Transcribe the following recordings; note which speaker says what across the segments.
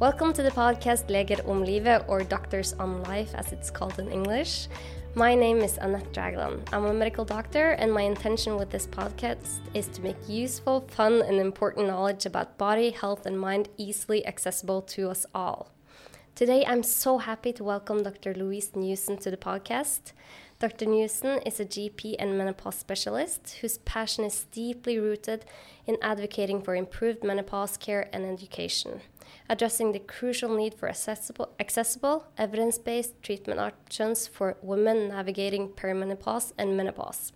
Speaker 1: Welcome to the podcast Leger om livet, or Doctors on Life as it's called in English. My name is Annette Dragland. I'm a medical doctor, and my intention with this podcast is to make useful, fun, and important knowledge about body, health, and mind easily accessible to us all. Today, I'm so happy to welcome Dr. Louise Newson to the podcast. Dr. Newson is a GP and menopause specialist whose passion is deeply rooted in advocating for improved menopause care and education addressing the crucial need for accessible, accessible evidence based treatment options for women navigating perimenopause and menopause.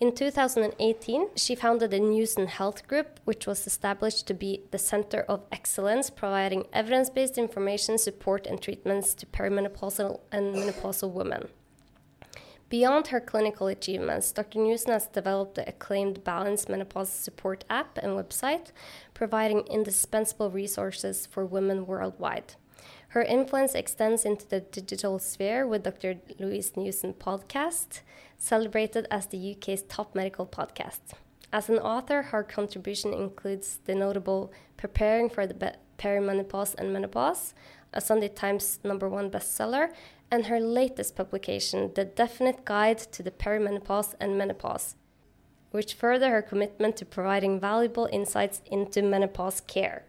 Speaker 1: In 2018, she founded the Newson Health Group, which was established to be the center of excellence, providing evidence based information, support, and treatments to perimenopausal and menopausal women. Beyond her clinical achievements, Dr. Newson has developed the acclaimed Balance Menopause Support app and website, providing indispensable resources for women worldwide. Her influence extends into the digital sphere with Dr. Louise Newson podcast, celebrated as the UK's top medical podcast. As an author, her contribution includes the notable Preparing for the Perimenopause and Menopause, a Sunday Times number one bestseller, and her latest publication, The Definite Guide to the Perimenopause and Menopause, which further her commitment to providing valuable insights into menopause care.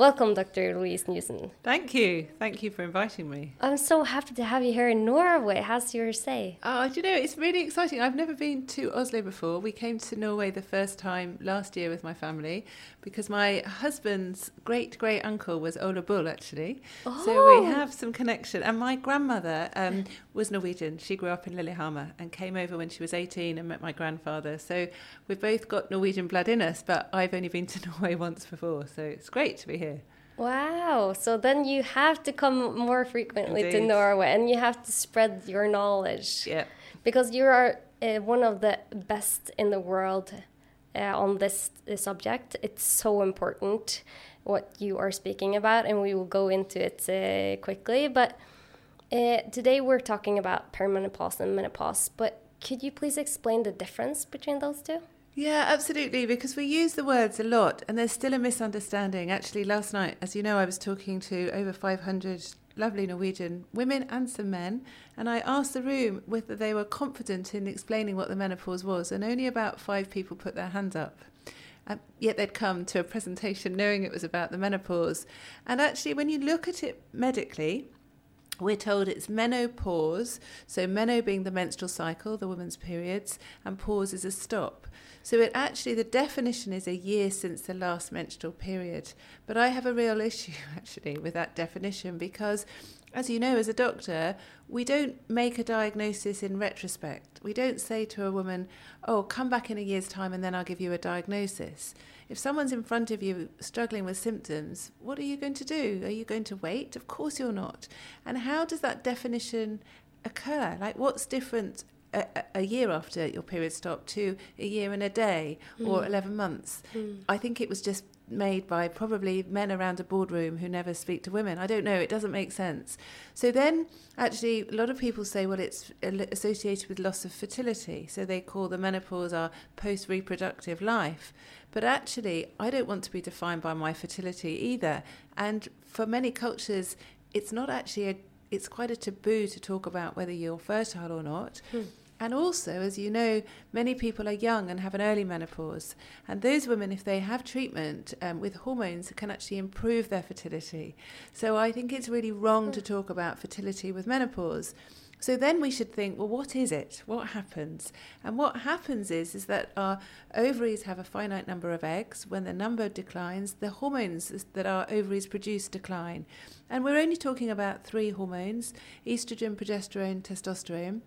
Speaker 1: Welcome, Dr. Louise Newson.
Speaker 2: Thank you. Thank you for inviting me.
Speaker 1: I'm so happy to have you here in Norway. How's your stay?
Speaker 2: Oh, do you know, it's really exciting. I've never been to Oslo before. We came to Norway the first time last year with my family because my husband's great great uncle was Ole Bull, actually. Oh. So we oh. have some connection. And my grandmother um, was Norwegian. She grew up in Lillehammer and came over when she was 18 and met my grandfather. So we've both got Norwegian blood in us, but I've only been to Norway once before. So it's great to be here.
Speaker 1: Wow. So then you have to come more frequently Indeed. to Norway and you have to spread your knowledge.
Speaker 2: Yeah.
Speaker 1: Because you are uh, one of the best in the world uh, on this, this subject. It's so important what you are speaking about, and we will go into it uh, quickly. But uh, today we're talking about perimenopause and menopause. But could you please explain the difference between those two?
Speaker 2: Yeah, absolutely, because we use the words a lot and there's still a misunderstanding. Actually, last night, as you know, I was talking to over 500 lovely Norwegian women and some men, and I asked the room whether they were confident in explaining what the menopause was, and only about five people put their hands up. Um, yet they'd come to a presentation knowing it was about the menopause. And actually, when you look at it medically, we're told it's menopause, so meno being the menstrual cycle, the woman's periods, and pause is a stop. So it actually the definition is a year since the last menstrual period. But I have a real issue actually with that definition because as you know, as a doctor, we don't make a diagnosis in retrospect. We don't say to a woman, oh, come back in a year's time and then I'll give you a diagnosis. If someone's in front of you struggling with symptoms, what are you going to do? Are you going to wait? Of course you're not. And how does that definition occur? Like, what's different a, a, year after your period stopped to a year and a day mm. or 11 months. Mm. I think it was just made by probably men around a boardroom who never speak to women. I don't know, it doesn't make sense. So then, actually, a lot of people say, well, it's associated with loss of fertility. So they call the menopause our post reproductive life. But actually, I don't want to be defined by my fertility either. And for many cultures, it's not actually a it's quite a taboo to talk about whether you're fertile or not. Hmm. And also, as you know, many people are young and have an early menopause. And those women, if they have treatment um, with hormones, can actually improve their fertility. So I think it's really wrong to talk about fertility with menopause. So then we should think, well, what is it? What happens? And what happens is, is that our ovaries have a finite number of eggs. When the number declines, the hormones that our ovaries produce decline. And we're only talking about three hormones estrogen, progesterone, testosterone.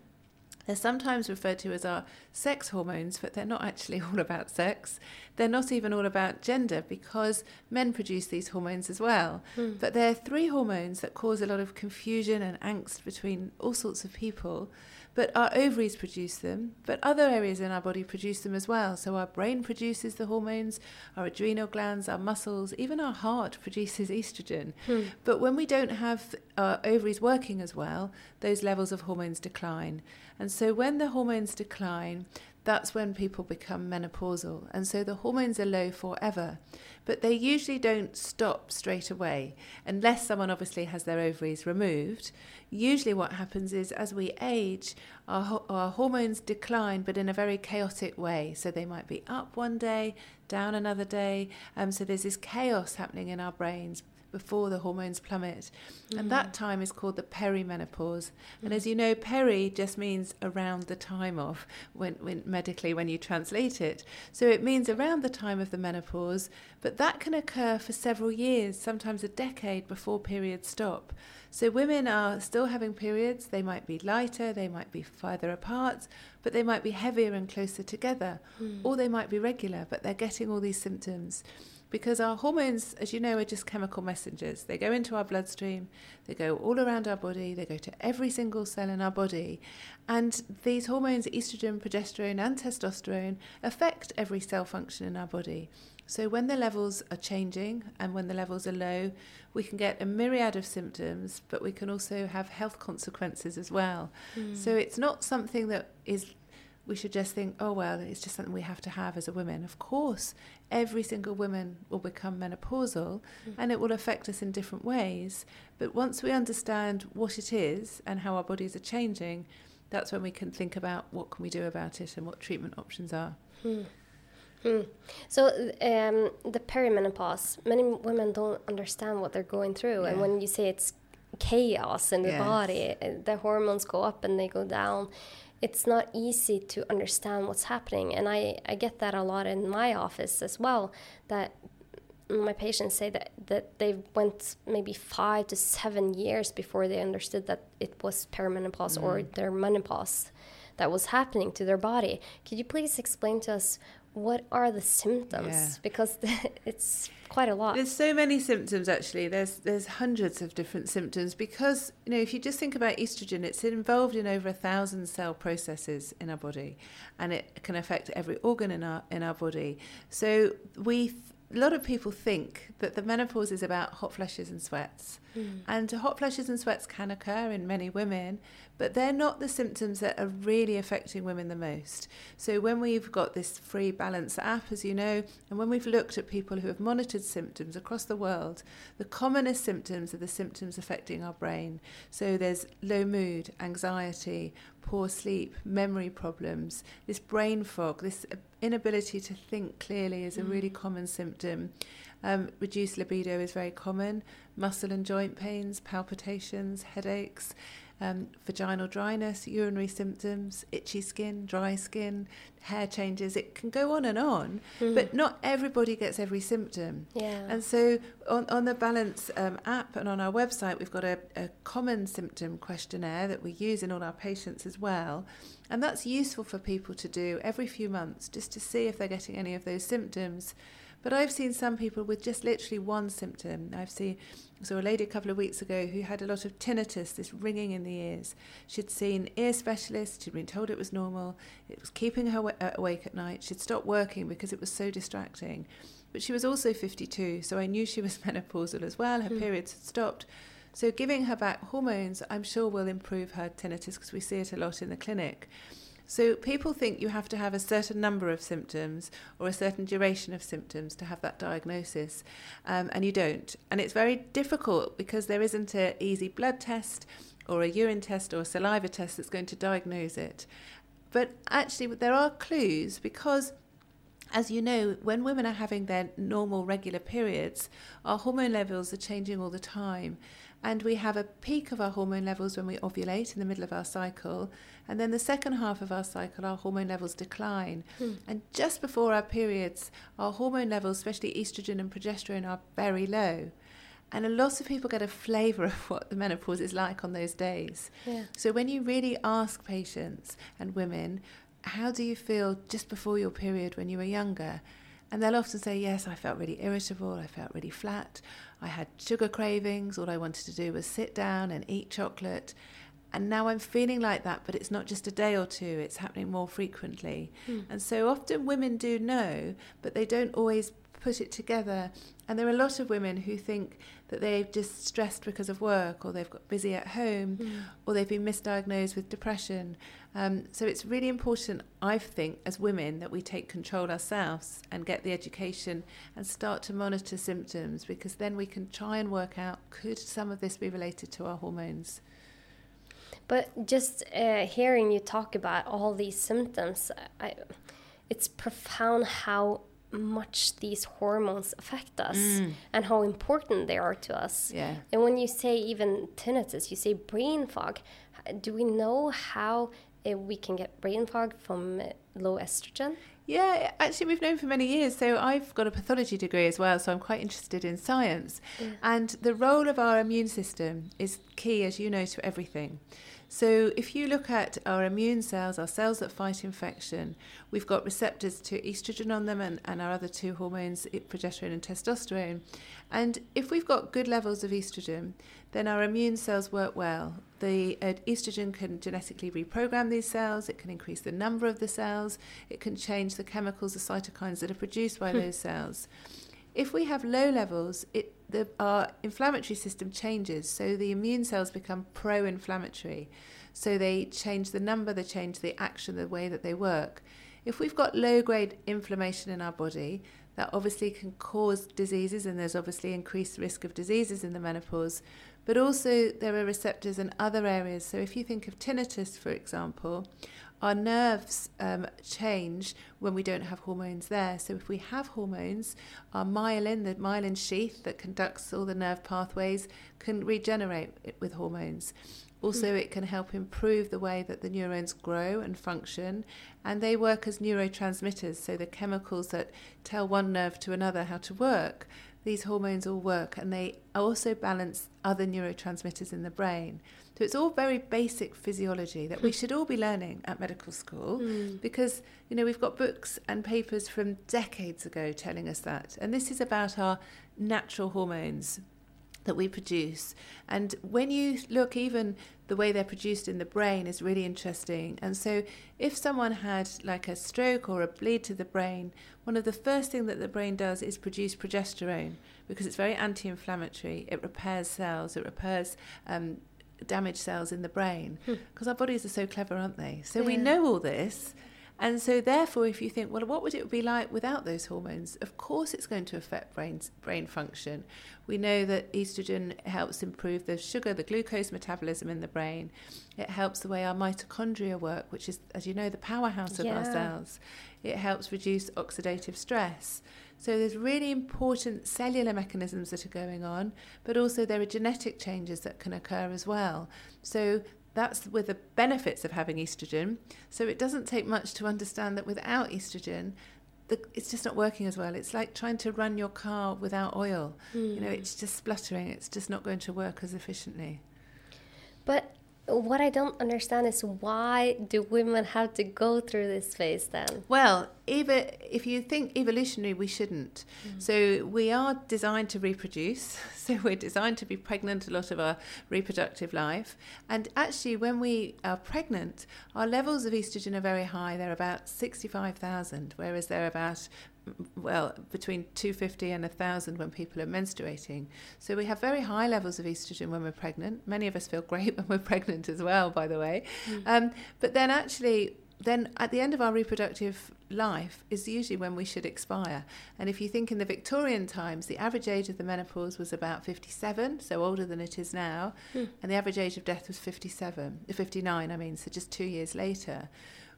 Speaker 2: They're sometimes referred to as our sex hormones, but they're not actually all about sex. They're not even all about gender because men produce these hormones as well. Mm. But they're three hormones that cause a lot of confusion and angst between all sorts of people. But our ovaries produce them, but other areas in our body produce them as well. So our brain produces the hormones, our adrenal glands, our muscles, even our heart produces estrogen. Hmm. But when we don't have our ovaries working as well, those levels of hormones decline. And so when the hormones decline, that's when people become menopausal. And so the hormones are low forever. but they usually don't stop straight away unless someone obviously has their ovaries removed. Usually, what happens is as we age, our, our hormones decline, but in a very chaotic way. So they might be up one day, down another day. Um, so there's this chaos happening in our brains before the hormones plummet. Mm. And that time is called the perimenopause. And as you know, peri just means around the time of, when, when medically when you translate it. So it means around the time of the menopause, but that can occur for several years, sometimes a decade before periods stop. So women are still having periods. They might be lighter, they might be further apart, but they might be heavier and closer together, mm. or they might be regular, but they're getting all these symptoms because our hormones, as you know, are just chemical messengers. They go into our bloodstream, they go all around our body, they go to every single cell in our body. And these hormones, estrogen, progesterone, and testosterone, affect every cell function in our body. So when the levels are changing and when the levels are low, we can get a myriad of symptoms, but we can also have health consequences as well. Mm. So it's not something that is we should just think, oh, well, it's just something we have to have as a woman. Of course, every single woman will become menopausal mm-hmm. and it will affect us in different ways. But once we understand what it is and how our bodies are changing, that's when we can think about what can we do about it and what treatment options are.
Speaker 1: Hmm. Hmm. So um, the perimenopause, many women don't understand what they're going through, yeah. and when you say it's chaos in the yes. body, uh, the hormones go up and they go down it's not easy to understand what's happening. And I, I get that a lot in my office as well, that my patients say that, that they went maybe five to seven years before they understood that it was perimenopause mm. or their menopause that was happening to their body. Could you please explain to us what are the symptoms? Yeah. Because it's quite a lot.
Speaker 2: There's so many symptoms actually. There's there's hundreds of different symptoms because you know if you just think about estrogen, it's involved in over a thousand cell processes in our body, and it can affect every organ in our in our body. So we. A lot of people think that the menopause is about hot flushes and sweats. Mm. And hot flushes and sweats can occur in many women, but they're not the symptoms that are really affecting women the most. So, when we've got this free balance app, as you know, and when we've looked at people who have monitored symptoms across the world, the commonest symptoms are the symptoms affecting our brain. So, there's low mood, anxiety, poor sleep, memory problems, this brain fog, this inability to think clearly is a really mm. common symptom. Um, reduced libido is very common. Muscle and joint pains, palpitations, headaches um, vaginal dryness, urinary symptoms, itchy skin, dry skin, hair changes. It can go on and on, mm. but not everybody gets every symptom.
Speaker 1: Yeah.
Speaker 2: And so on, on the Balance um, app and on our website, we've got a, a common symptom questionnaire that we use in all our patients as well. And that's useful for people to do every few months just to see if they're getting any of those symptoms. But I've seen some people with just literally one symptom. I've seen saw a lady a couple of weeks ago who had a lot of tinnitus, this ringing in the ears. She'd seen ear specialists, she'd been told it was normal, it was keeping her uh, awake at night. She'd stopped working because it was so distracting. But she was also 52, so I knew she was menopausal as well. Her mm. periods had stopped. So giving her back hormones, I'm sure will improve her tinnitus because we see it a lot in the clinic. So people think you have to have a certain number of symptoms or a certain duration of symptoms to have that diagnosis, um, and you don't. And it's very difficult because there isn't an easy blood test or a urine test or a saliva test that's going to diagnose it. But actually, there are clues because as you know, when women are having their normal, regular periods, our hormone levels are changing all the time. And we have a peak of our hormone levels when we ovulate in the middle of our cycle. And then the second half of our cycle, our hormone levels decline. Hmm. And just before our periods, our hormone levels, especially estrogen and progesterone, are very low. And a lot of people get a flavour of what the menopause is like on those days.
Speaker 1: Yeah.
Speaker 2: So when you really ask patients and women, how do you feel just before your period when you were younger? And they'll often say, Yes, I felt really irritable, I felt really flat, I had sugar cravings, all I wanted to do was sit down and eat chocolate. And now I'm feeling like that, but it's not just a day or two, it's happening more frequently. Mm. And so often women do know, but they don't always put it together. And there are a lot of women who think that they've just stressed because of work, or they've got busy at home, mm. or they've been misdiagnosed with depression. Um, so it's really important, I think, as women, that we take control ourselves and get the education and start to monitor symptoms because then we can try and work out could some of this be related to our hormones.
Speaker 1: But just uh, hearing you talk about all these symptoms, I, it's profound how much these hormones affect us mm. and how important they are to us.
Speaker 2: Yeah.
Speaker 1: And when you say even tinnitus, you say brain fog. Do we know how uh, we can get brain fog from uh, low estrogen?
Speaker 2: Yeah, actually, we've known for many years. So I've got a pathology degree as well, so I'm quite interested in science. And the role of our immune system is key, as you know, to everything. So, if you look at our immune cells, our cells that fight infection, we've got receptors to estrogen on them and, and our other two hormones, progesterone and testosterone. And if we've got good levels of estrogen, then our immune cells work well. The uh, estrogen can genetically reprogram these cells, it can increase the number of the cells, it can change the chemicals, the cytokines that are produced by hmm. those cells. If we have low levels, it the, our inflammatory system changes, so the immune cells become pro inflammatory. So they change the number, they change the action, the way that they work. If we've got low grade inflammation in our body, that obviously can cause diseases, and there's obviously increased risk of diseases in the menopause. But also, there are receptors in other areas. So, if you think of tinnitus, for example, our nerves um, change when we don't have hormones there. So if we have hormones, our myelin, the myelin sheath that conducts all the nerve pathways, can regenerate with hormones. Also, mm. it can help improve the way that the neurons grow and function, and they work as neurotransmitters. So, the chemicals that tell one nerve to another how to work, these hormones all work, and they also balance other neurotransmitters in the brain. So it's all very basic physiology that we should all be learning at medical school mm. because, you know, we've got books and papers from decades ago telling us that. And this is about our natural hormones that we produce. And when you look, even the way they're produced in the brain is really interesting. And so, if someone had like a stroke or a bleed to the brain, one of the first things that the brain does is produce progesterone because it's very anti inflammatory. It repairs cells, it repairs um, damaged cells in the brain because hmm. our bodies are so clever, aren't they? So yeah. we know all this. And so, therefore, if you think, well, what would it be like without those hormones? Of course, it's going to affect brain, brain function. We know that estrogen helps improve the sugar, the glucose metabolism in the brain. It helps the way our mitochondria work, which is, as you know, the powerhouse of yeah. our cells. It helps reduce oxidative stress. So there's really important cellular mechanisms that are going on, but also there are genetic changes that can occur as well. So that's with the benefits of having estrogen. So it doesn't take much to understand that without estrogen, the, it's just not working as well. It's like trying to run your car without oil. Mm. You know, hmm. it's just spluttering. It's just not going to work as efficiently.
Speaker 1: But what I don't understand is why do women have to go through this phase then?
Speaker 2: Well, even if you think evolutionary, we shouldn't. Mm. So we are designed to reproduce. So we're designed to be pregnant a lot of our reproductive life. And actually, when we are pregnant, our levels of estrogen are very high. They're about 65,000, whereas they're about well, between 250 and 1,000 when people are menstruating. So we have very high levels of estrogen when we're pregnant. Many of us feel great when we're pregnant as well, by the way. Mm. Um, but then actually, then at the end of our reproductive life is usually when we should expire. And if you think in the Victorian times, the average age of the menopause was about 57, so older than it is now, mm. and the average age of death was 57, 59, I mean, so just two years later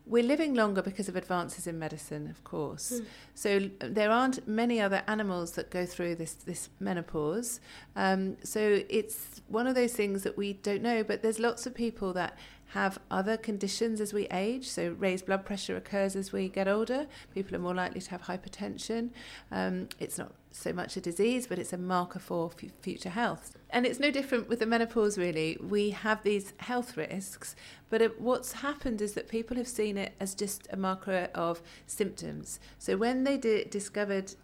Speaker 2: we're living longer because of advances in medicine, of course. Mm. So there aren't many other animals that go through this this menopause. Um, so it's one of those things that we don't know. But there's lots of people that have other conditions as we age. So raised blood pressure occurs as we get older. People are more likely to have hypertension. Um, it's not so much a disease, but it's a marker for f- future health. And it's no different with the menopause, really. We have these health risks, but it, what's happened is that people have seen it as just a marker of symptoms. So when they discovered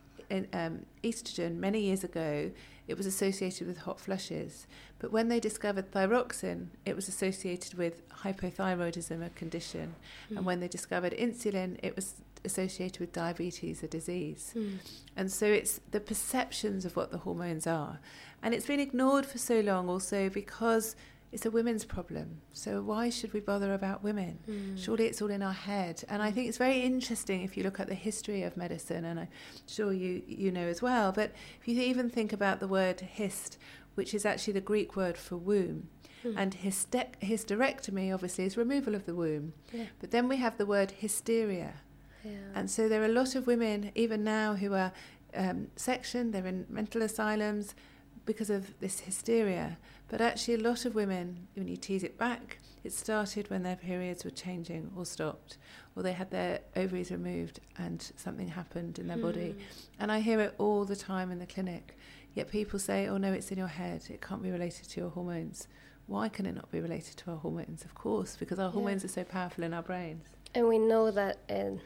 Speaker 2: um, estrogen many years ago, it was associated with hot flushes. But when they discovered thyroxine, it was associated with hypothyroidism, a condition. Mm. And when they discovered insulin, it was associated with diabetes, a disease. Mm. And so it's the perceptions of what the hormones are. And it's been ignored for so long also because it's a women's problem. So why should we bother about women? Mm. Surely it's all in our head. And I think it's very interesting if you look at the history of medicine, and I'm sure you you know as well. But if you even think about the word hist, which is actually the Greek word for womb. Mm. And hyste- hysterectomy, obviously, is removal of the womb. Yeah. But then we have the word hysteria. Yeah. And so there are a lot of women, even now, who are um, sectioned, they're in mental asylums because of this hysteria. But actually, a lot of women, when you tease it back, it started when their periods were changing or stopped, or they had their ovaries removed and something happened in their mm. body. And I hear it all the time in the clinic. Yet people say, oh no, it's in your head, it can't be related to your hormones. Why can it not be related to our hormones? Of course, because our yeah. hormones are so powerful in our brains.
Speaker 1: And we know that in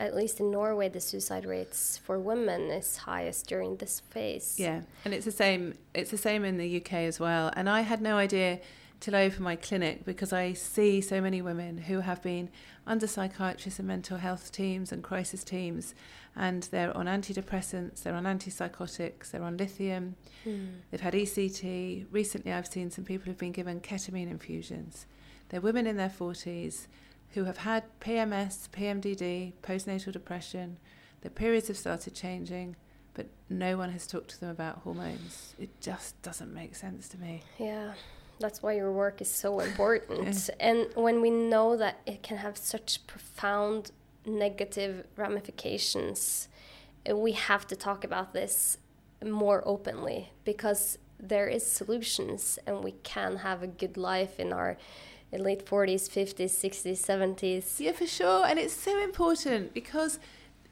Speaker 1: at least in Norway, the suicide rates for women is highest during this phase.
Speaker 2: Yeah, and it's the same. It's the same in the UK as well. And I had no idea till I opened my clinic because I see so many women who have been under psychiatrists and mental health teams and crisis teams, and they're on antidepressants, they're on antipsychotics, they're on lithium, mm. they've had ECT. Recently, I've seen some people who've been given ketamine infusions. They're women in their 40s who have had PMS, PMDD, postnatal depression. Their periods have started changing, but no one has talked to them about hormones. It just doesn't make sense to me.
Speaker 1: Yeah, that's why your work is so important. yeah. And when we know that it can have such profound negative ramifications, uh, we have to talk about this more openly because there is solutions and we can have a good life in our late 40s, 50s, 60s, 70s.
Speaker 2: Yeah, for sure. And it's so important because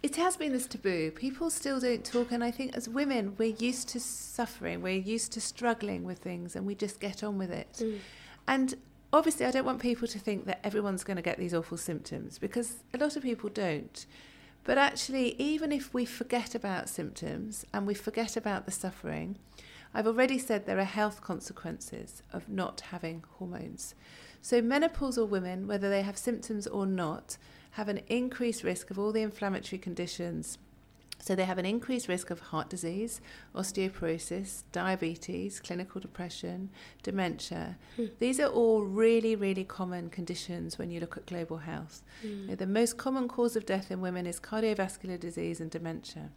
Speaker 2: it has been this taboo. People still don't talk. And I think as women, we're used to suffering, we're used to struggling with things, and we just get on with it. Mm. And obviously, I don't want people to think that everyone's going to get these awful symptoms because a lot of people don't. But actually, even if we forget about symptoms and we forget about the suffering, I've already said there are health consequences of not having hormones. So, menopausal women, whether they have symptoms or not, have an increased risk of all the inflammatory conditions. So, they have an increased risk of heart disease, osteoporosis, diabetes, clinical depression, dementia. Hmm. These are all really, really common conditions when you look at global health. Hmm. The most common cause of death in women is cardiovascular disease and dementia.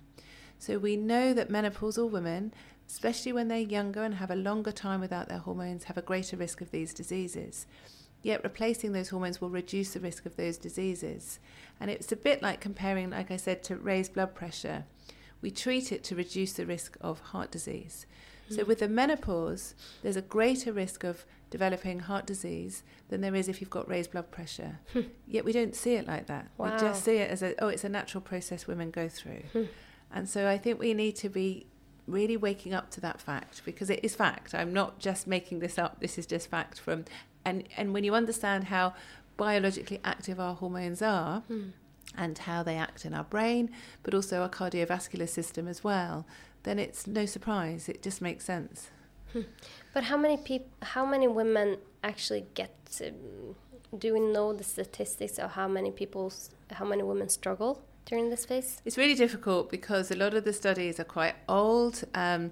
Speaker 2: So, we know that menopausal women especially when they're younger and have a longer time without their hormones, have a greater risk of these diseases. Yet replacing those hormones will reduce the risk of those diseases. And it's a bit like comparing, like I said, to raised blood pressure. We treat it to reduce the risk of heart disease. So with the menopause, there's a greater risk of developing heart disease than there is if you've got raised blood pressure. Hmm. Yet we don't see it like that. Wow. We just see it as a oh, it's a natural process women go through. And so I think we need to be really waking up to that fact because it is fact. I'm not just making this up. This is just fact from and and when you understand how biologically active our hormones are mm. and how they act in our brain, but also our cardiovascular system as well, then it's no surprise. It just makes sense.
Speaker 1: Hmm. But how many people, how many women actually get? To, do we know the statistics of how many people, how many women struggle? During this phase?
Speaker 2: It's really difficult because a lot of the studies are quite old. Um,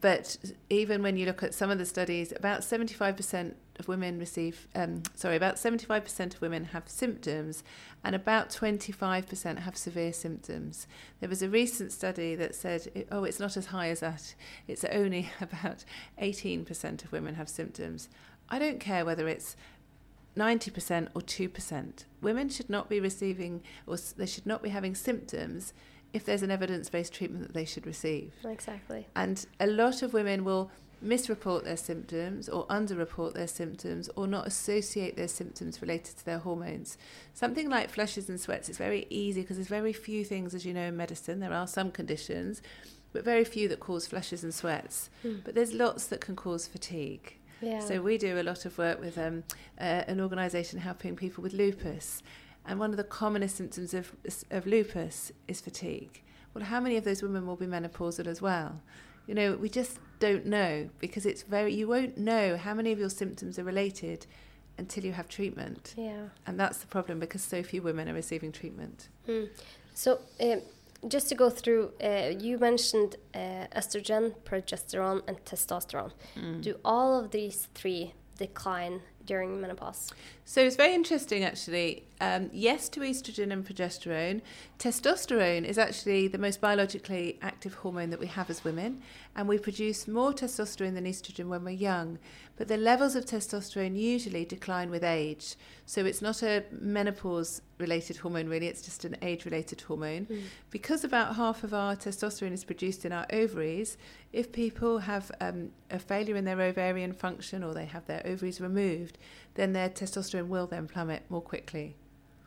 Speaker 2: but even when you look at some of the studies, about 75% of women receive, um, sorry, about 75% of women have symptoms and about 25% have severe symptoms. There was a recent study that said, oh, it's not as high as that. It's only about 18% of women have symptoms. I don't care whether it's 90% or 2%. Women should not be receiving or they should not be having symptoms if there's an evidence based treatment that they should receive.
Speaker 1: Exactly.
Speaker 2: And a lot of women will misreport their symptoms or underreport their symptoms or not associate their symptoms related to their hormones. Something like flushes and sweats is very easy because there's very few things, as you know, in medicine. There are some conditions, but very few that cause flushes and sweats. Mm. But there's lots that can cause fatigue. Yeah. So we do a lot of work with um, uh, an organisation helping people with lupus, and one of the commonest symptoms of of lupus is fatigue. well, how many of those women will be menopausal as well? You know, we just don't know because it's very, you won't know how many of your symptoms are related until you have treatment.
Speaker 1: Yeah.
Speaker 2: And that's the problem because so few women are receiving treatment.
Speaker 1: Mm. So, um, just to go through, uh, you mentioned uh, estrogen, progesterone, and testosterone.
Speaker 2: Mm.
Speaker 1: Do all of these three decline during menopause?
Speaker 2: So it's very interesting, actually. Um, yes to estrogen and progesterone. Testosterone is actually the most biologically active hormone that we have as women, and we produce more testosterone than estrogen when we're young. But the levels of testosterone usually decline with age. So it's not a menopause related hormone, really, it's just an age related hormone.
Speaker 1: Mm.
Speaker 2: Because about half of our testosterone is produced in our ovaries, if people have um, a failure in their ovarian function or they have their ovaries removed, then their testosterone will then plummet more quickly.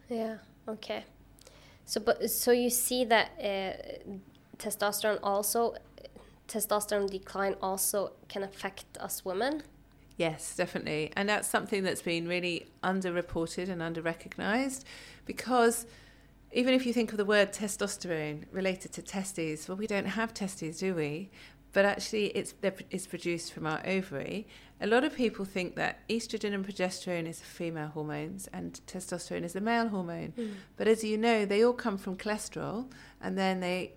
Speaker 1: Yeah. Okay. So, but so you see that uh, testosterone also, testosterone decline also can affect us women.
Speaker 2: Yes, definitely. And that's something that's been really underreported and under-recognized because even if you think of the word testosterone related to testes, well, we don't have testes, do we? But actually, it's, it's produced from our ovary. A lot of people think that estrogen and progesterone is female hormones and testosterone is a male hormone.
Speaker 1: Mm.
Speaker 2: But as you know, they all come from cholesterol, and then they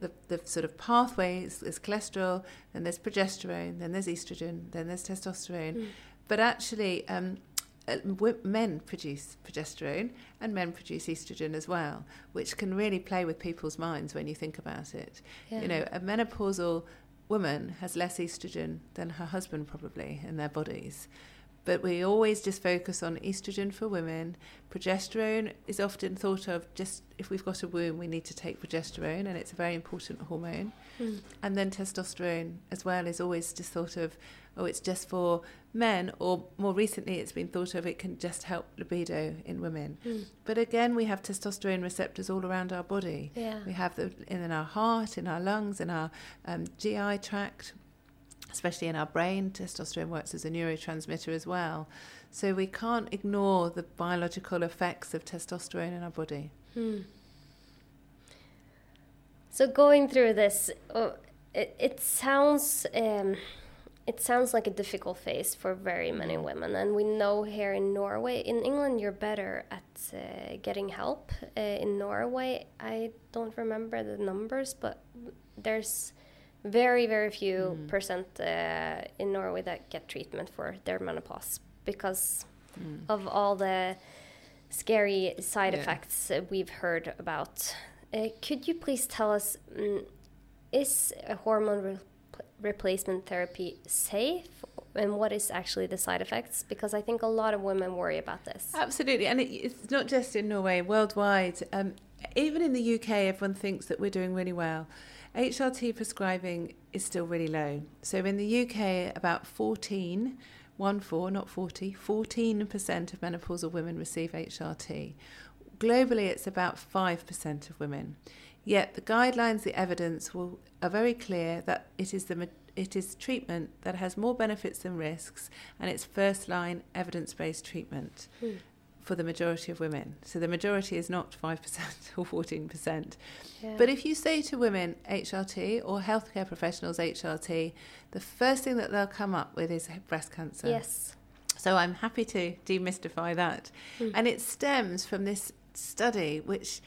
Speaker 2: the, the sort of pathway is, cholesterol, then there's progesterone, then there's estrogen, then there's testosterone.
Speaker 1: Mm.
Speaker 2: But actually, um, uh, men produce progesterone and men produce estrogen as well, which can really play with people's minds when you think about it.
Speaker 1: Yeah.
Speaker 2: You know, a menopausal woman has less estrogen than her husband probably in their bodies. But we always just focus on estrogen for women. Progesterone is often thought of just if we've got a womb, we need to take progesterone, and it's a very important hormone.
Speaker 1: Mm.
Speaker 2: And then testosterone as well is always just thought of, oh, it's just for men, or more recently, it's been thought of it can just help libido in women.
Speaker 1: Mm.
Speaker 2: But again, we have testosterone receptors all around our body.
Speaker 1: Yeah.
Speaker 2: We have them in our heart, in our lungs, in our um, GI tract, especially in our brain. Testosterone works as a neurotransmitter as well. So we can't ignore the biological effects of testosterone in our body.
Speaker 1: Hmm. So going through this, uh, it, it sounds um, it sounds like a difficult phase for very many women, and we know here in Norway, in England, you're better at uh, getting help. Uh, in Norway, I don't remember the numbers, but there's very very few
Speaker 2: Mm.
Speaker 1: percent uh, in Norway that get treatment for their menopause because
Speaker 2: Mm.
Speaker 1: of all the scary side
Speaker 2: Yeah.
Speaker 1: effects uh, we've heard about. Uh, could you please tell us mm, is a hormone re- replacement therapy safe and what is actually the side effects? Because I think a lot of women worry about this.
Speaker 2: Absolutely, and it, it's not just in Norway, worldwide. Um, even in the UK, everyone thinks that we're doing really well. HRT prescribing is still really low. So in the UK, about 14, one four, not 40, 14% of menopausal women receive HRT. Globally, it's about 5% of women. Yet the guidelines, the evidence will, are very clear that it is the it is treatment that has more benefits than risks, and it's first line evidence based treatment
Speaker 1: Hmm.
Speaker 2: For the majority of women. So the majority is not 5% or 14%.
Speaker 1: Yeah.
Speaker 2: But if you say to women HRT or healthcare professionals HRT, the first thing that they'll come up with is breast cancer.
Speaker 1: yes.
Speaker 2: So I'm happy to demystify that.
Speaker 1: Hmm.
Speaker 2: And it stems from this study, which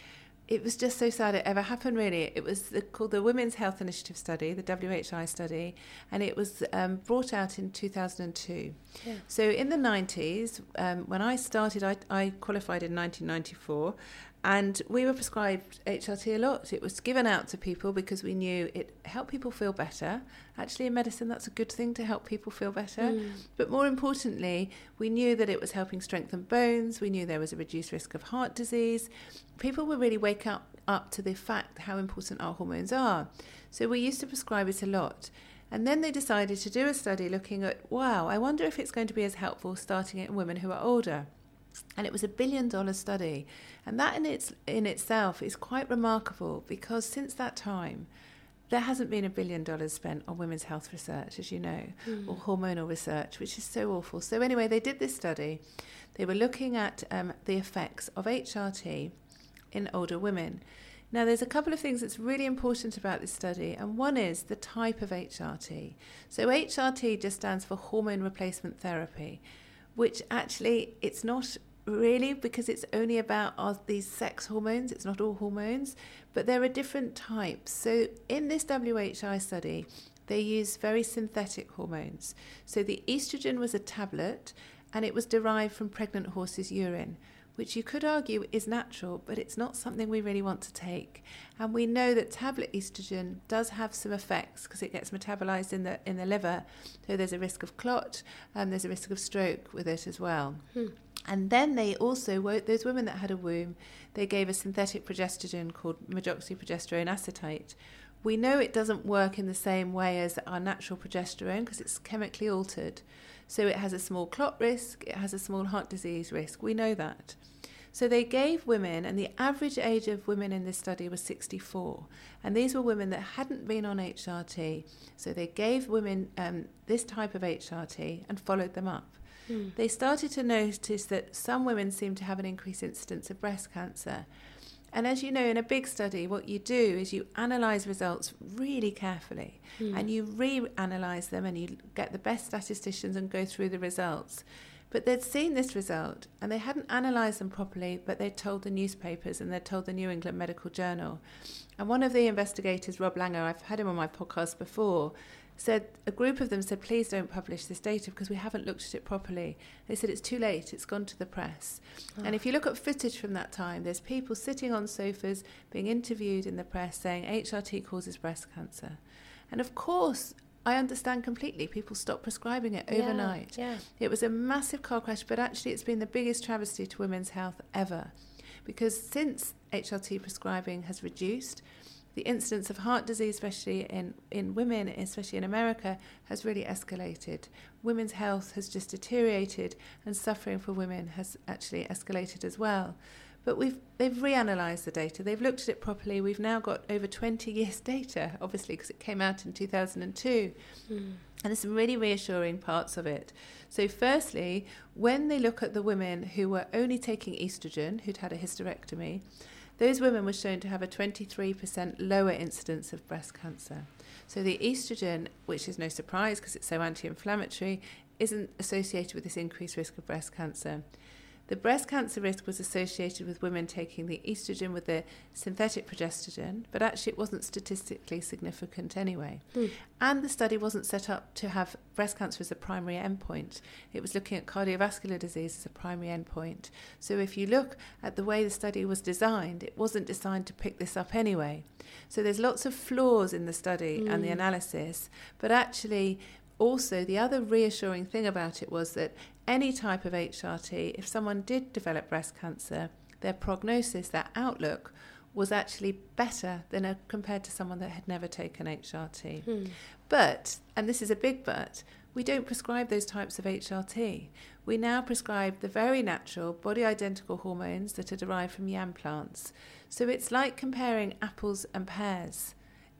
Speaker 2: it was just so sad it ever happened, really. It was the, called the Women's Health Initiative Study, the WHI study, and it was um, brought out in 2002.
Speaker 1: Yeah.
Speaker 2: So in the 90s, um, when I started, I, I qualified in 1994, and we were prescribed HRT a lot. It was given out to people because we knew it helped people feel better. Actually, in medicine, that's a good thing to help people feel better.
Speaker 1: Mm.
Speaker 2: But more importantly, we knew that it was helping strengthen bones. We knew there was a reduced risk of heart disease. People were really wake up up to the fact how important our hormones are. So we used to prescribe it a lot. And then they decided to do a study looking at, wow, I wonder if it's going to be as helpful starting it in women who are older. And it was a billion dollar study. And that in its in itself is quite remarkable because since that time there hasn't been a billion dollars spent on women's health research, as you know,
Speaker 1: Mm.
Speaker 2: or hormonal research, which is so awful. So, anyway, they did this study. They were looking at um, the effects of HRT in older women. Now, there's a couple of things that's really important about this study, and one is the type of HRT. So, HRT just stands for hormone replacement therapy, which actually it's not really because it's only about our, these sex hormones, it's not all hormones, but there are different types. So, in this WHI study, they use very synthetic hormones. So, the estrogen was a tablet and it was derived from pregnant horses' urine which you could argue is natural, but it's not something we really want to take. And we know that tablet estrogen does have some effects because it gets metabolized in the in the liver, so there's a risk of clot and there's a risk of stroke with it as well. Hmm. And then they also those women that had a womb, they gave a synthetic progesterone called medroxyprogesterone acetate. We know it doesn't work in the same way as our natural progesterone because it's chemically altered. So it has a small clot risk, it has a small heart disease risk. We know that. So they gave women, and the average age of women in this study was 64. And these were women that hadn't been on HRT. So they gave women um, this type of HRT and followed them up. Mm. They started to notice that some women seemed to have an increased incidence of breast cancer. And as you know, in a big study, what you do is you analyze results really carefully mm. and you re-analyze them and you get the best statisticians and go through the results. But they'd seen this result and they hadn't analysed them properly, but they'd told the newspapers and they'd told the New England Medical Journal. And one of the investigators, Rob Langer, I've had him on my podcast before, said a group of them said, please don't publish this data because we haven't looked at it properly. They said it's too late, it's gone to the press. Oh. And if you look at footage from that time, there's people sitting on sofas being interviewed in the press saying HRT causes breast cancer. And of course, I understand completely. People stopped prescribing it overnight.
Speaker 1: Yeah, yeah.
Speaker 2: It was a massive car crash, but actually, it's been the biggest travesty to women's health ever. Because since HRT prescribing has reduced, the incidence of heart disease, especially in, in women, especially in America, has really escalated. Women's health has just deteriorated, and suffering for women has actually escalated as well. But we've they've reanalyzed the data. They've looked at it properly. We've now got over 20 years data, obviously, because it came out in 2002. Mm. And there's some really reassuring parts of it. So, firstly, when they look at the women who were only taking estrogen, who'd had a hysterectomy, those women were shown to have a 23% lower incidence of breast cancer. So the estrogen, which is no surprise because it's so anti inflammatory, isn't associated with this increased risk of breast cancer. The breast cancer risk was associated with women taking the estrogen with the synthetic progestogen, but actually it wasn't statistically significant anyway. Mm. And the study wasn't set up to have breast cancer as a primary endpoint. It was looking at cardiovascular disease as a primary endpoint. So if you look at the way the study was designed, it wasn't designed to pick this up anyway. So there's lots of flaws in the study mm. and the hmm. analysis, but actually also, the other reassuring thing about it was that any type of HRT, if someone did develop breast cancer, their prognosis, their outlook, was actually better than a, compared to someone that had never taken HRT. Hmm. But, and this is a big but, we don't prescribe those types of HRT. We now prescribe the very natural, body identical hormones that are derived from yam plants. So it's like comparing apples and pears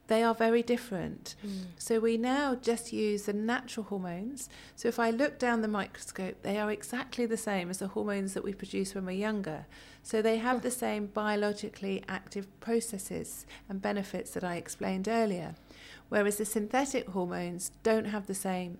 Speaker 2: they are very different. Mm. So we now just use the natural hormones. So if I look down the microscope, they are exactly the same as the hormones that we produce when we're younger. So they have the same biologically active processes and benefits that I explained earlier. Whereas the synthetic hormones don't have the same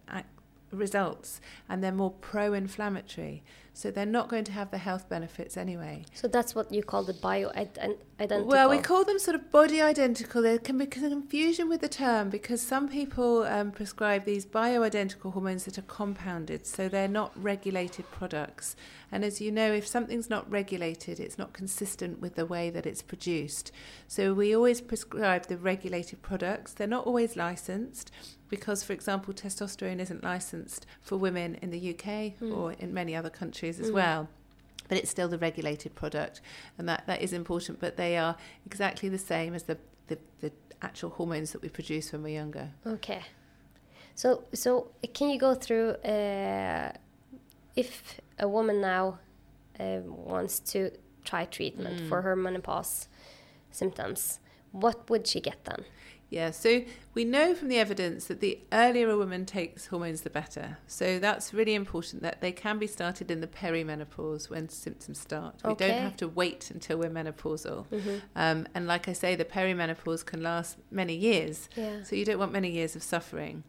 Speaker 2: results and they're more pro inflammatory. So they're not going to have the health benefits anyway.
Speaker 1: So that's what you call the bio identical.
Speaker 2: Well, we call them sort of body identical. There can be confusion with the term because some people um, prescribe these bio identical hormones that are compounded, so they're not regulated products. And as you know, if something's not regulated, it's not consistent with the way that it's produced. So we always prescribe the regulated products. They're not always licensed because, for example, testosterone isn't licensed for women in the UK mm. or in many other countries as mm. well. But it's still the regulated product, and that, that is important. But they are exactly the same as the, the, the actual hormones that we produce when we're younger.
Speaker 1: Okay. So, so can you go through uh, if a woman now uh, wants to try treatment mm. for her menopause symptoms, what would she get then?
Speaker 2: Yeah, so we know from the evidence that the earlier a woman takes hormones, the better. So that's really important that they can be started in the perimenopause when symptoms start. We don't have to wait until we're menopausal.
Speaker 1: Mhm.
Speaker 2: Um, and like I say, the perimenopause can last many years.
Speaker 1: Yeah.
Speaker 2: So you don't want many years of suffering.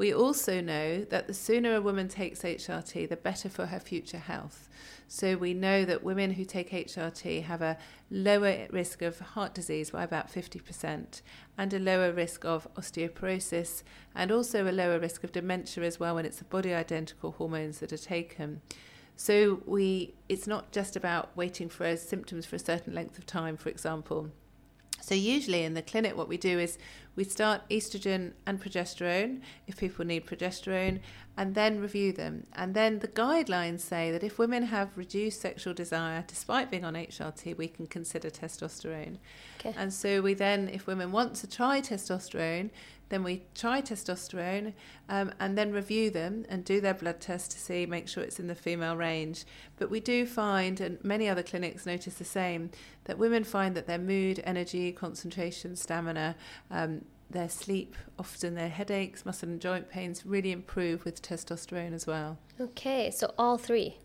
Speaker 2: We also know that the sooner a woman takes HRT, the better for her future health. So we know that women who take HRT have a lower risk of heart disease by about 50% and a lower risk of osteoporosis and also a lower risk of dementia as well when it's the body identical hormones that are taken. So we it's not just about waiting for symptoms for a certain length of time, for example. So usually in the clinic, what we do is we start estrogen and progesterone if people need progesterone, and then review them. And then the guidelines say that if women have reduced sexual desire despite being on HRT, we can consider testosterone.
Speaker 1: Okay.
Speaker 2: And so we then, if women want to try testosterone, then we try testosterone um, and then review them and do their blood test to see, make sure it's in the female range. But we do find, and many other clinics notice the same, that women find that their mood, energy, concentration, stamina, um, their sleep, often their headaches, muscle and joint pains really improve with testosterone as well.
Speaker 1: Okay, so all three.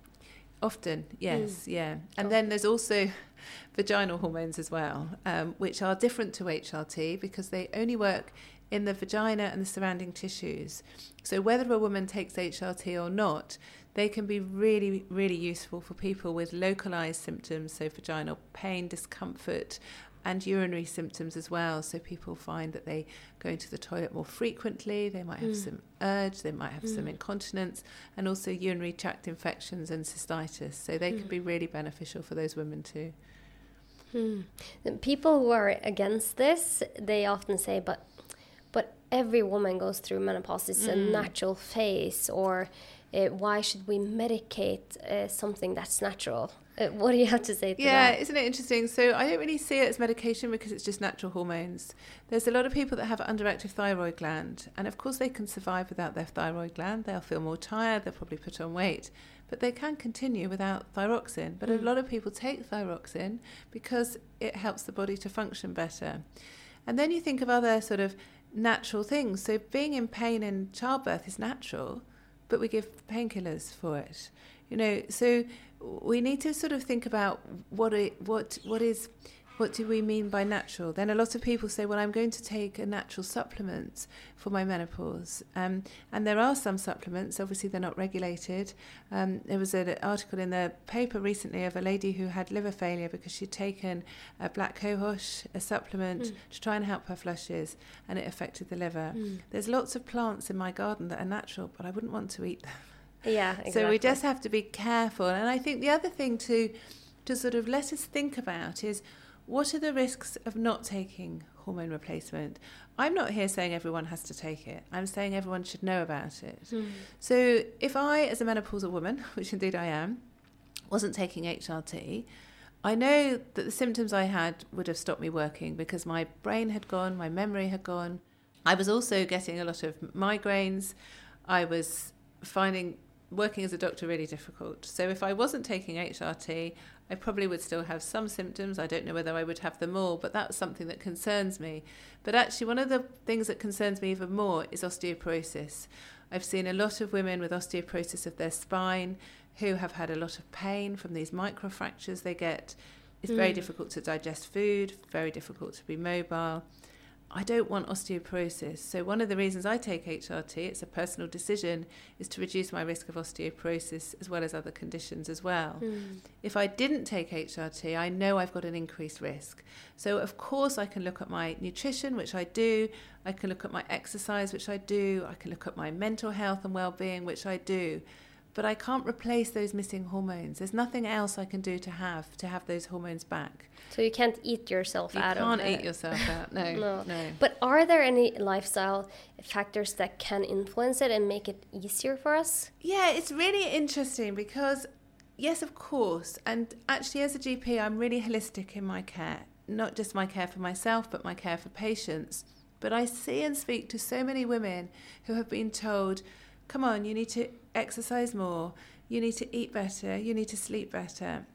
Speaker 2: Often, yes, yeah. And
Speaker 1: Oh.
Speaker 2: then there's also vaginal hormones as well, um, which are different to HRT because they only work in the vagina and the surrounding tissues. So whether a woman takes HRT or not, they can be really, really useful for people with localized symptoms, so vaginal pain, discomfort, and urinary symptoms as well. So people find that they go into the toilet more frequently, they might have
Speaker 1: Mm.
Speaker 2: some urge, they might have some
Speaker 1: Mm.
Speaker 2: incontinence, and also urinary tract infections and cystitis. So they can
Speaker 1: Mm.
Speaker 2: be really beneficial for those women too.
Speaker 1: Hmm. People who are against this, they often say, but every woman goes through menopause. It's a
Speaker 2: Mm.
Speaker 1: natural phase, or uh, why should we medicate uh, something that's natural? Uh, what do you have to say to
Speaker 2: Yeah,
Speaker 1: that?
Speaker 2: isn't it interesting? So I don't really see it as medication because it's just natural hormones. There's a lot of people that have underactive thyroid gland, and of course they can survive without their thyroid gland. They'll feel more tired, they'll probably put on weight, but they can continue without thyroxine. But a
Speaker 1: Mm.
Speaker 2: lot of people take thyroxine because it helps the body to function better. And then you think of other sort of natural things. So being in pain in childbirth is natural, but we give painkillers for it. You know, so we need to sort of think about what it, what what is what do we mean by natural? Then a lot of people say, well, I'm going to take a natural supplement for my menopause. Um, and there are some supplements, obviously they're not regulated. Um, there was an article in the paper recently of a lady who had liver failure because she'd taken a black cohosh, a supplement,
Speaker 1: Mm.
Speaker 2: to try and help her flushes, and it affected the liver.
Speaker 1: Mm.
Speaker 2: There's lots of plants in my garden that are natural, but I wouldn't want to eat them.
Speaker 1: Yeah, exactly.
Speaker 2: So we just have to be careful. And I think the other thing to to sort of let us think about is what are the risks of not taking hormone replacement? I'm not here saying everyone has to take it. I'm saying everyone should know about it.
Speaker 1: Mm.
Speaker 2: So if I, as a menopausal woman, which indeed I am, wasn't taking HRT, I know that the symptoms I had would have stopped me working because my brain had gone, my memory had gone. I was also getting a lot of migraines. I was finding working as a doctor really difficult. So if I wasn't taking HRT, I probably would still have some symptoms. I don't know whether I would have them all, but that's something that concerns me. But actually, one of the things that concerns me even more is osteoporosis. I've seen a lot of women with osteoporosis of their spine who have had a lot of pain from these microfractures they get. It's very
Speaker 1: Mm.
Speaker 2: difficult to digest food, very difficult to be mobile. I don't want osteoporosis. So one of the reasons I take HRT, it's a personal decision, is to reduce my risk of osteoporosis as well as other conditions as well.
Speaker 1: Mm.
Speaker 2: If I didn't take HRT, I know I've got an increased risk. So, of course, I can look at my nutrition, which I do. I can look at my exercise, which I do. I can look at my mental health and well being, which I do. But I can't replace those missing hormones. There's nothing else I can do to have to have those hormones back.
Speaker 1: So you can't eat yourself
Speaker 2: You
Speaker 1: out
Speaker 2: You
Speaker 1: can't
Speaker 2: eat
Speaker 1: it.
Speaker 2: yourself out. No,
Speaker 1: No.
Speaker 2: no.
Speaker 1: But are there any lifestyle factors that can influence it and make it easier for us?
Speaker 2: Yeah, it's really interesting because, yes, of course. And actually, as a GP, I'm really holistic in my care, not just my care for myself, but my care for patients. But I see and speak to so many women who have been told, come on, you need to exercise more, you need to eat better, you need to sleep better.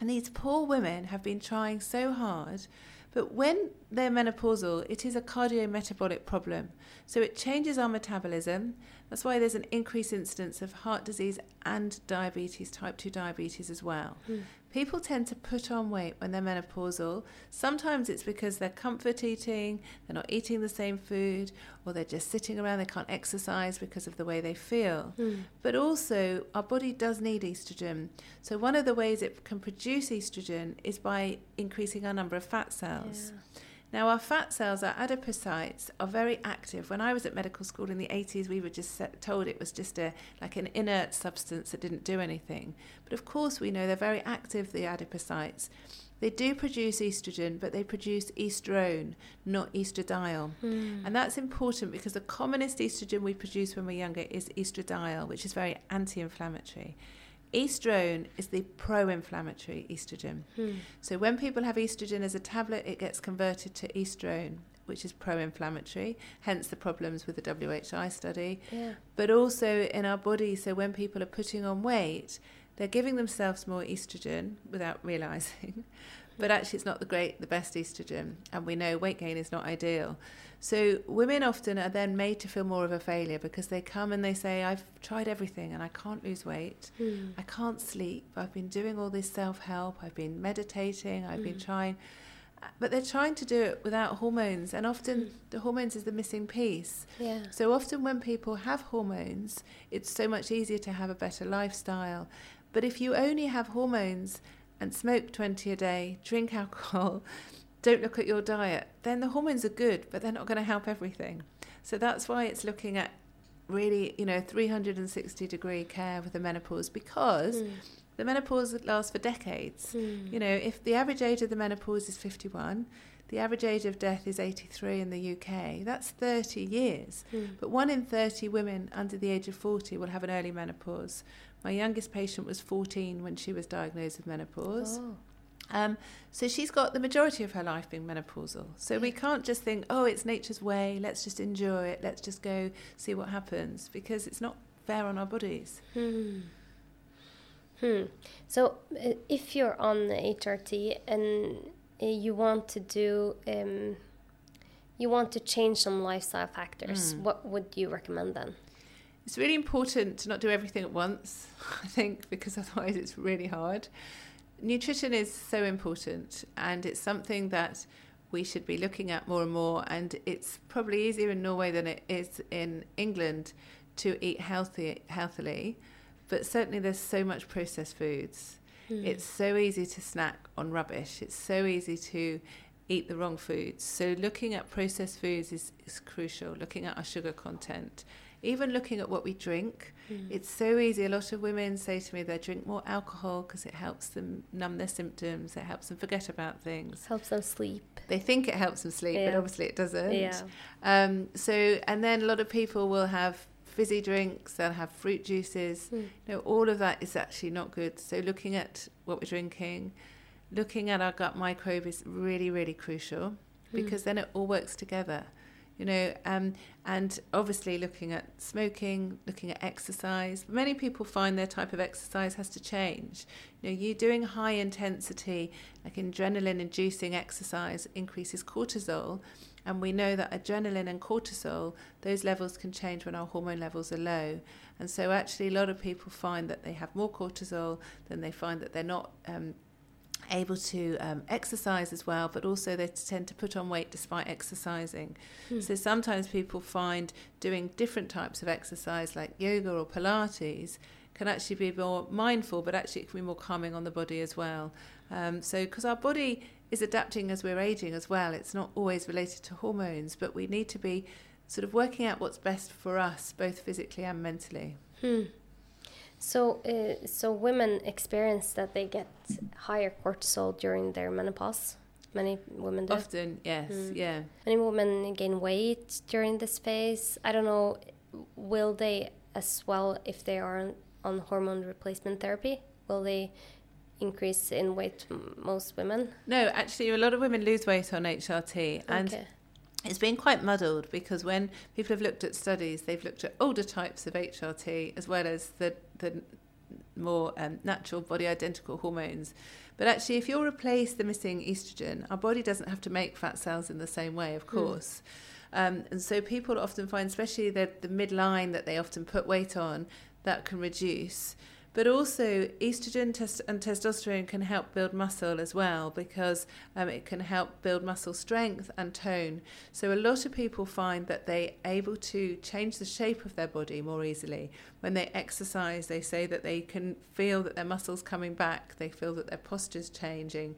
Speaker 2: And these poor women have been trying so hard, But when they're menopausal, it is a cardiometabolic problem. So it changes our metabolism. That's why there's an increased incidence of heart disease and diabetes, type 2 diabetes as well. Mm. People tend to put on weight when they're menopausal. Sometimes it's because they're comfort eating, they're not eating the same food, or they're just sitting around, they can't exercise because of the way they feel. Mm. But also, our body does need estrogen. So, one of the ways it can produce estrogen is by increasing our number of fat cells. Yeah. Now, our fat cells, our adipocytes, are very active. When I was at medical school in the 80s, we were just told it was just a like an inert substance that didn't do anything. But of course, we know they're very active, the adipocytes. They do produce estrogen, but they produce estrone, not estradiol. Mm. And that's important because the commonest estrogen we produce when we're younger is estradiol, which is very anti inflammatory. Estrone is the pro inflammatory estrogen. Hmm. So when people have estrogen as a tablet, it gets converted to estrone, which is pro inflammatory, hence the problems with the WHI study. Yeah. But also in our body, so when people are putting on weight, they're giving themselves more estrogen without realizing. But actually, it's not the great, the best estrogen. And we know weight gain is not ideal. So women often are then made to feel more of a failure because they come and they say, I've tried everything and I can't lose weight. Mm. I can't sleep. I've been doing all this self help. I've been meditating. I've mm. been hmm. trying. But they're trying to do it without hormones, and often mm. the hormones is the missing piece. Yeah. So often when people have hormones, it's so much easier to have a better lifestyle. But if you only have hormones and smoke 20 a day, drink alcohol, don't look at your diet, then the hormones are good, but they're not going to help everything. So that's why it's looking at really, you know, 360 degree care with the menopause because mm. the menopause lasts for decades. Mm. You know, if the average age of the menopause is 51, the average age of death is 83 in the UK. That's 30 years. Mm. But one in 30 women under the age of 40 will have an early menopause. My youngest patient was 14 when she was diagnosed with menopause. Oh. Um, so she's got the majority of her life being menopausal. So we can't just think, oh, it's nature's way, let's just enjoy it, let's just go see what happens, because it's not fair on our bodies.
Speaker 1: Hmm. Hmm. So uh, if you're on HRT and uh, you want to do, um, you want to change some lifestyle factors, mm. what would you recommend then?
Speaker 2: It's really important to not do everything at once, I think, because otherwise it's really hard. Nutrition is so important and it's something that we should be looking at more and more and it's probably easier in Norway than it is in England to eat healthy healthily but certainly there's so much processed foods. Mm. it's so easy to snack on rubbish. It's so easy to eat the wrong foods. So looking at processed foods is, is crucial. Looking at our sugar content even looking at what we drink, mm. it's so easy. A lot of women say to me they drink more alcohol because it helps them numb their symptoms, it helps them forget about things,
Speaker 1: helps them sleep.
Speaker 2: They think it helps them sleep, yeah. but obviously it doesn't. Yeah. Um, so, and then a lot of people will have fizzy drinks, they'll have fruit juices. Mm. You know, all of that is actually not good. So, looking at what we're drinking, looking at our gut microbe is really, really crucial mm. because then it all works together you know, um, and obviously looking at smoking, looking at exercise. Many people find their type of exercise has to change. You know, you doing high intensity, like adrenaline inducing exercise increases cortisol. And we know that adrenaline and cortisol, those levels can change when our hormone levels are low. And so, actually, a lot of people find that they have more cortisol, than they find that they're not um, able to um, exercise as well, but also they tend to put on weight despite exercising. Hmm. So sometimes people find doing different types of exercise like yoga or Pilates can actually be more mindful, but actually it can be more calming on the body as well. Um, so because our body is adapting as we're aging as well, it's not always related to hormones, but we need to be sort of working out what's best for us, both physically and mentally.
Speaker 1: Hmm. So, uh, so women experience that they get higher cortisol during their menopause. Many women do.
Speaker 2: Often, yes, mm. yeah.
Speaker 1: Many women gain weight during this phase. I don't know. Will they as well if they are on, on hormone replacement therapy? Will they increase in weight? Most women.
Speaker 2: No, actually, a lot of women lose weight on HRT, and okay it's been quite muddled because when people have looked at studies, they've looked at older types of HRT as well as the the more um, natural body identical hormones. But actually, if you replace the missing estrogen, our body doesn't have to make fat cells in the same way, of hmm. course. Mm. Um, and so people often find, especially the, the midline that they often put weight on, that can reduce. But also, estrogen test- and testosterone can help build muscle as well because um, it can help build muscle strength and tone. So, a lot of people find that they're able to change the shape of their body more easily. When they exercise, they say that they can feel that their muscles coming back, they feel that their posture's changing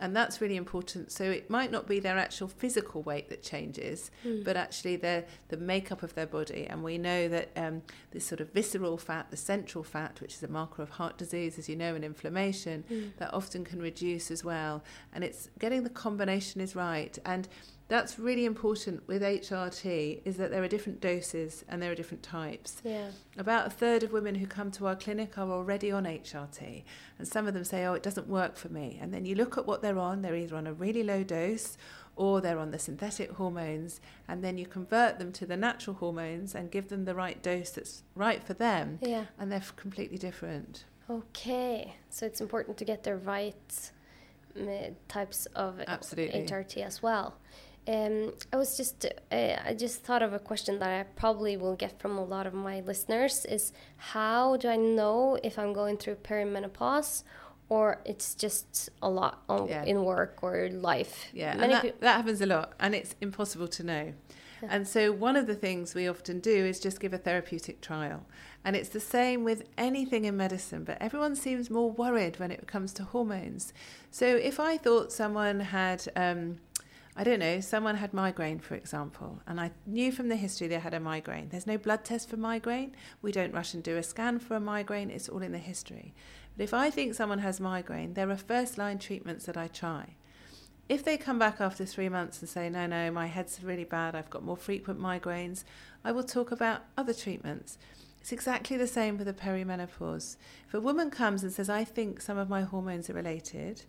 Speaker 2: and that's really important. So it might not be their actual physical weight that changes, mm. but actually the the makeup of their body. And we know that um, this sort of visceral fat, the central fat, which is a marker of heart disease, as you know, and inflammation, mm. that often can reduce as well. And it's getting the combination is right. And that's really important with HRT is that there are different doses and there are different types.
Speaker 1: Yeah.
Speaker 2: About a third of women who come to our clinic are already on HRT and some of them say oh it doesn't work for me and then you look at what they're on they're either on a really low dose or they're on the synthetic hormones and then you convert them to the natural hormones and give them the right dose that's right for them
Speaker 1: yeah.
Speaker 2: and they're completely different.
Speaker 1: Okay. So it's important to get the right uh, types of
Speaker 2: Absolutely.
Speaker 1: HRT as well. Um, I was just uh, I just thought of a question that I probably will get from a lot of my listeners is how do I know if I'm going through perimenopause or it's just a lot on, yeah. in work or life?
Speaker 2: Yeah, Many and that, that happens a lot, and it's impossible to know. Yeah. And so, one of the things we often do is just give a therapeutic trial. And it's the same with anything in medicine, but everyone seems more worried when it comes to hormones. So, if I thought someone had um, I don't know, someone had migraine, for example, and I knew from the history they had a migraine. There's no blood test for migraine. We don't rush and do a scan for a migraine. It's all in the history. But if I think someone has migraine, there are first line treatments that I try. If they come back after three months and say, no, no, my head's really bad, I've got more frequent migraines, I will talk about other treatments. It's exactly the same for the perimenopause. If a woman comes and says, I think some of my hormones are related,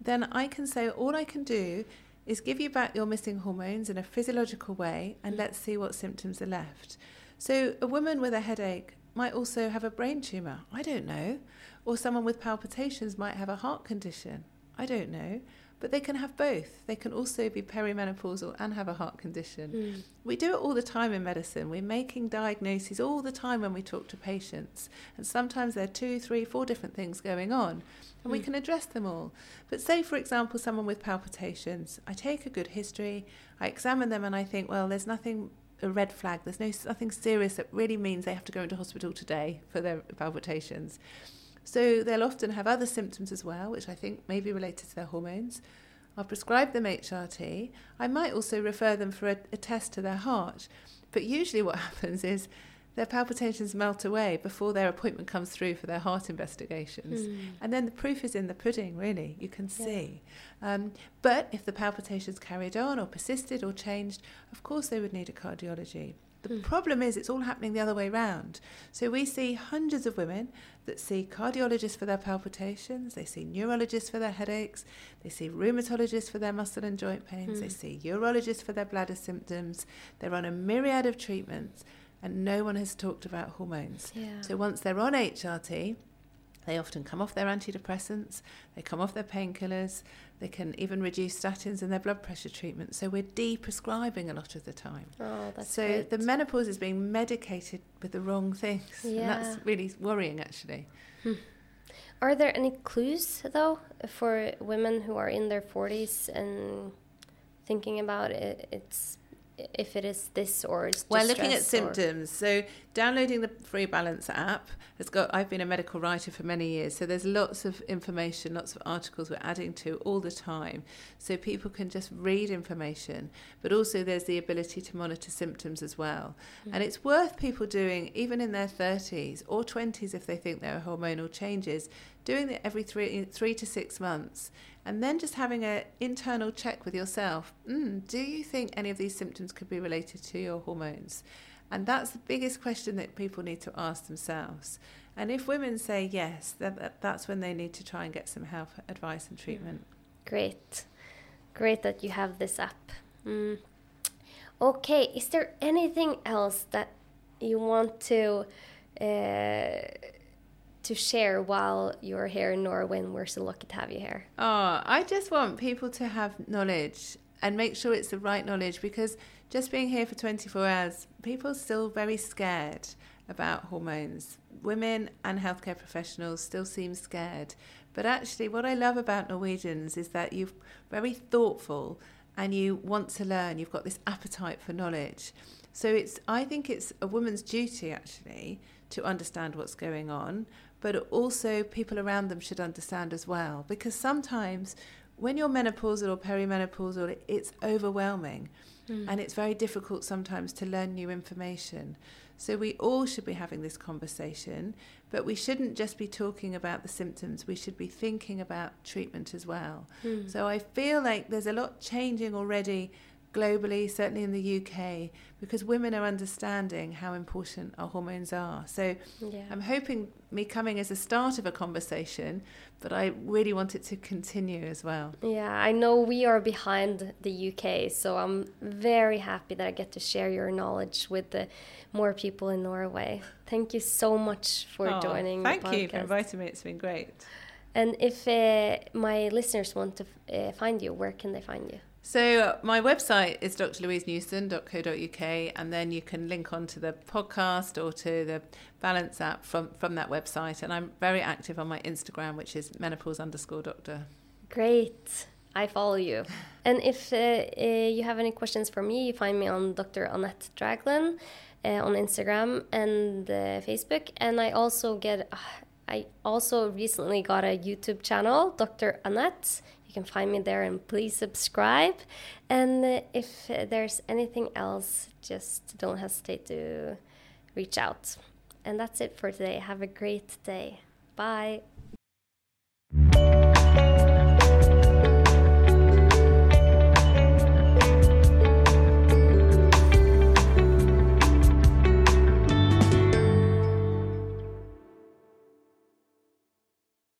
Speaker 2: then I can say, all I can do is give you back your missing hormones in a physiological way and mm. let's see what symptoms are left. So, a woman with a headache might also have a brain tumour. I don't know. Or someone with palpitations might have a heart condition. I don't know. But they can have both. They can also be perimenopausal and have a heart condition. Mm. We do it all the time in medicine. We're making diagnoses all the time when we talk to patients. And sometimes there are two, three, four different things going on. And mm. we can address them all. But say, for example, someone with palpitations, I take a good history, I examine them, and I think, well, there's nothing a red flag. There's no nothing serious that really means they have to go into hospital today for their palpitations. So they'll often have other symptoms as well, which I think may be related to their hormones. I'll prescribe them HRT. I might also refer them for a, a test to their heart. But usually, what happens is their palpitations melt away before their appointment comes through for their heart investigations. Mm. And then the proof is in the pudding, really, you can yeah. see. Um, but if the palpitations carried on or persisted or changed, of course they would need a cardiology. The mm. problem is it's all happening the other way round. So we see hundreds of women that see cardiologists for their palpitations, they see neurologists for their headaches, they see rheumatologists for their muscle and joint pains, mm. they see urologists for their bladder symptoms. They're on a myriad of treatments and no one has talked about hormones.
Speaker 1: Yeah.
Speaker 2: So once they're on HRT, they often come off their antidepressants, they come off their painkillers, they can even reduce statins in their blood pressure treatment. So we're de-prescribing a lot of the time.
Speaker 1: Oh, that's
Speaker 2: So
Speaker 1: great.
Speaker 2: the menopause is being medicated with the wrong things.
Speaker 1: Yeah.
Speaker 2: And that's really worrying actually.
Speaker 1: Hmm. Are there any clues though for women who are in their 40s and thinking about it, it's if it is this or it's
Speaker 2: well looking at symptoms so downloading the free balance app has got i've been a medical writer for many years so there's lots of information lots of articles we're adding to all the time. So people can just read information but also there's the ability to monitor symptoms as well. Mm. and it's worth people doing even in their 30s or 20s if they think there are hormonal changes doing it every three three to six months and then just having an internal check with yourself. Mm, do you think any of these symptoms could be related to your hormones and that's the biggest question that people need to ask themselves and if women say yes that, that that's when they need to try and get some help advice and treatment
Speaker 1: great great that you have this app mm. okay is there anything else that you want to uh, to share while you're here in Norway and we're so lucky to have you here?
Speaker 2: Oh, I just want people to have knowledge and make sure it's the right knowledge because just being here for 24 hours, people are still very scared about hormones. Women and healthcare professionals still seem scared. But actually, what I love about Norwegians is that you're very thoughtful and you want to learn. You've got this appetite for knowledge. So it's, I think it's a woman's duty actually to understand what's going on, but also people around them should understand as well. Because sometimes when you're menopausal or perimenopausal, it's overwhelming mm. and it's very difficult sometimes to learn new information. So we all should be having this conversation, but we shouldn't just be talking about the symptoms. We should be thinking about treatment as well. Mm. So I feel like there's a lot changing already globally, certainly in the UK, because women are understanding how important our hormones are. So yeah. I'm hoping me coming as a start of a conversation, but I really want it to continue as well.
Speaker 1: Yeah, I know we are behind the UK, so I'm very happy that I get to share your knowledge with the more people in Norway. Thank you so much for oh, joining.
Speaker 2: Thank you for inviting me. It's been great.
Speaker 1: And if uh, my listeners want to uh, find you, where can they find you?
Speaker 2: So my website is drlouisenewson.co.uk and then you can link on to the podcast or to the Balance app from, from that website. And I'm very active on my Instagram, which is menopause underscore doctor.
Speaker 1: Great. I follow you. And if uh, uh, you have any questions for me, you find me on Dr. Annette Dragland uh, on Instagram and uh, Facebook. And I also get, uh, I also recently got a YouTube channel, Dr. Annette. You can find me there and please subscribe. And uh, if uh, there's anything else, just don't hesitate to reach out. And that's it for today. Have a great day. Bye.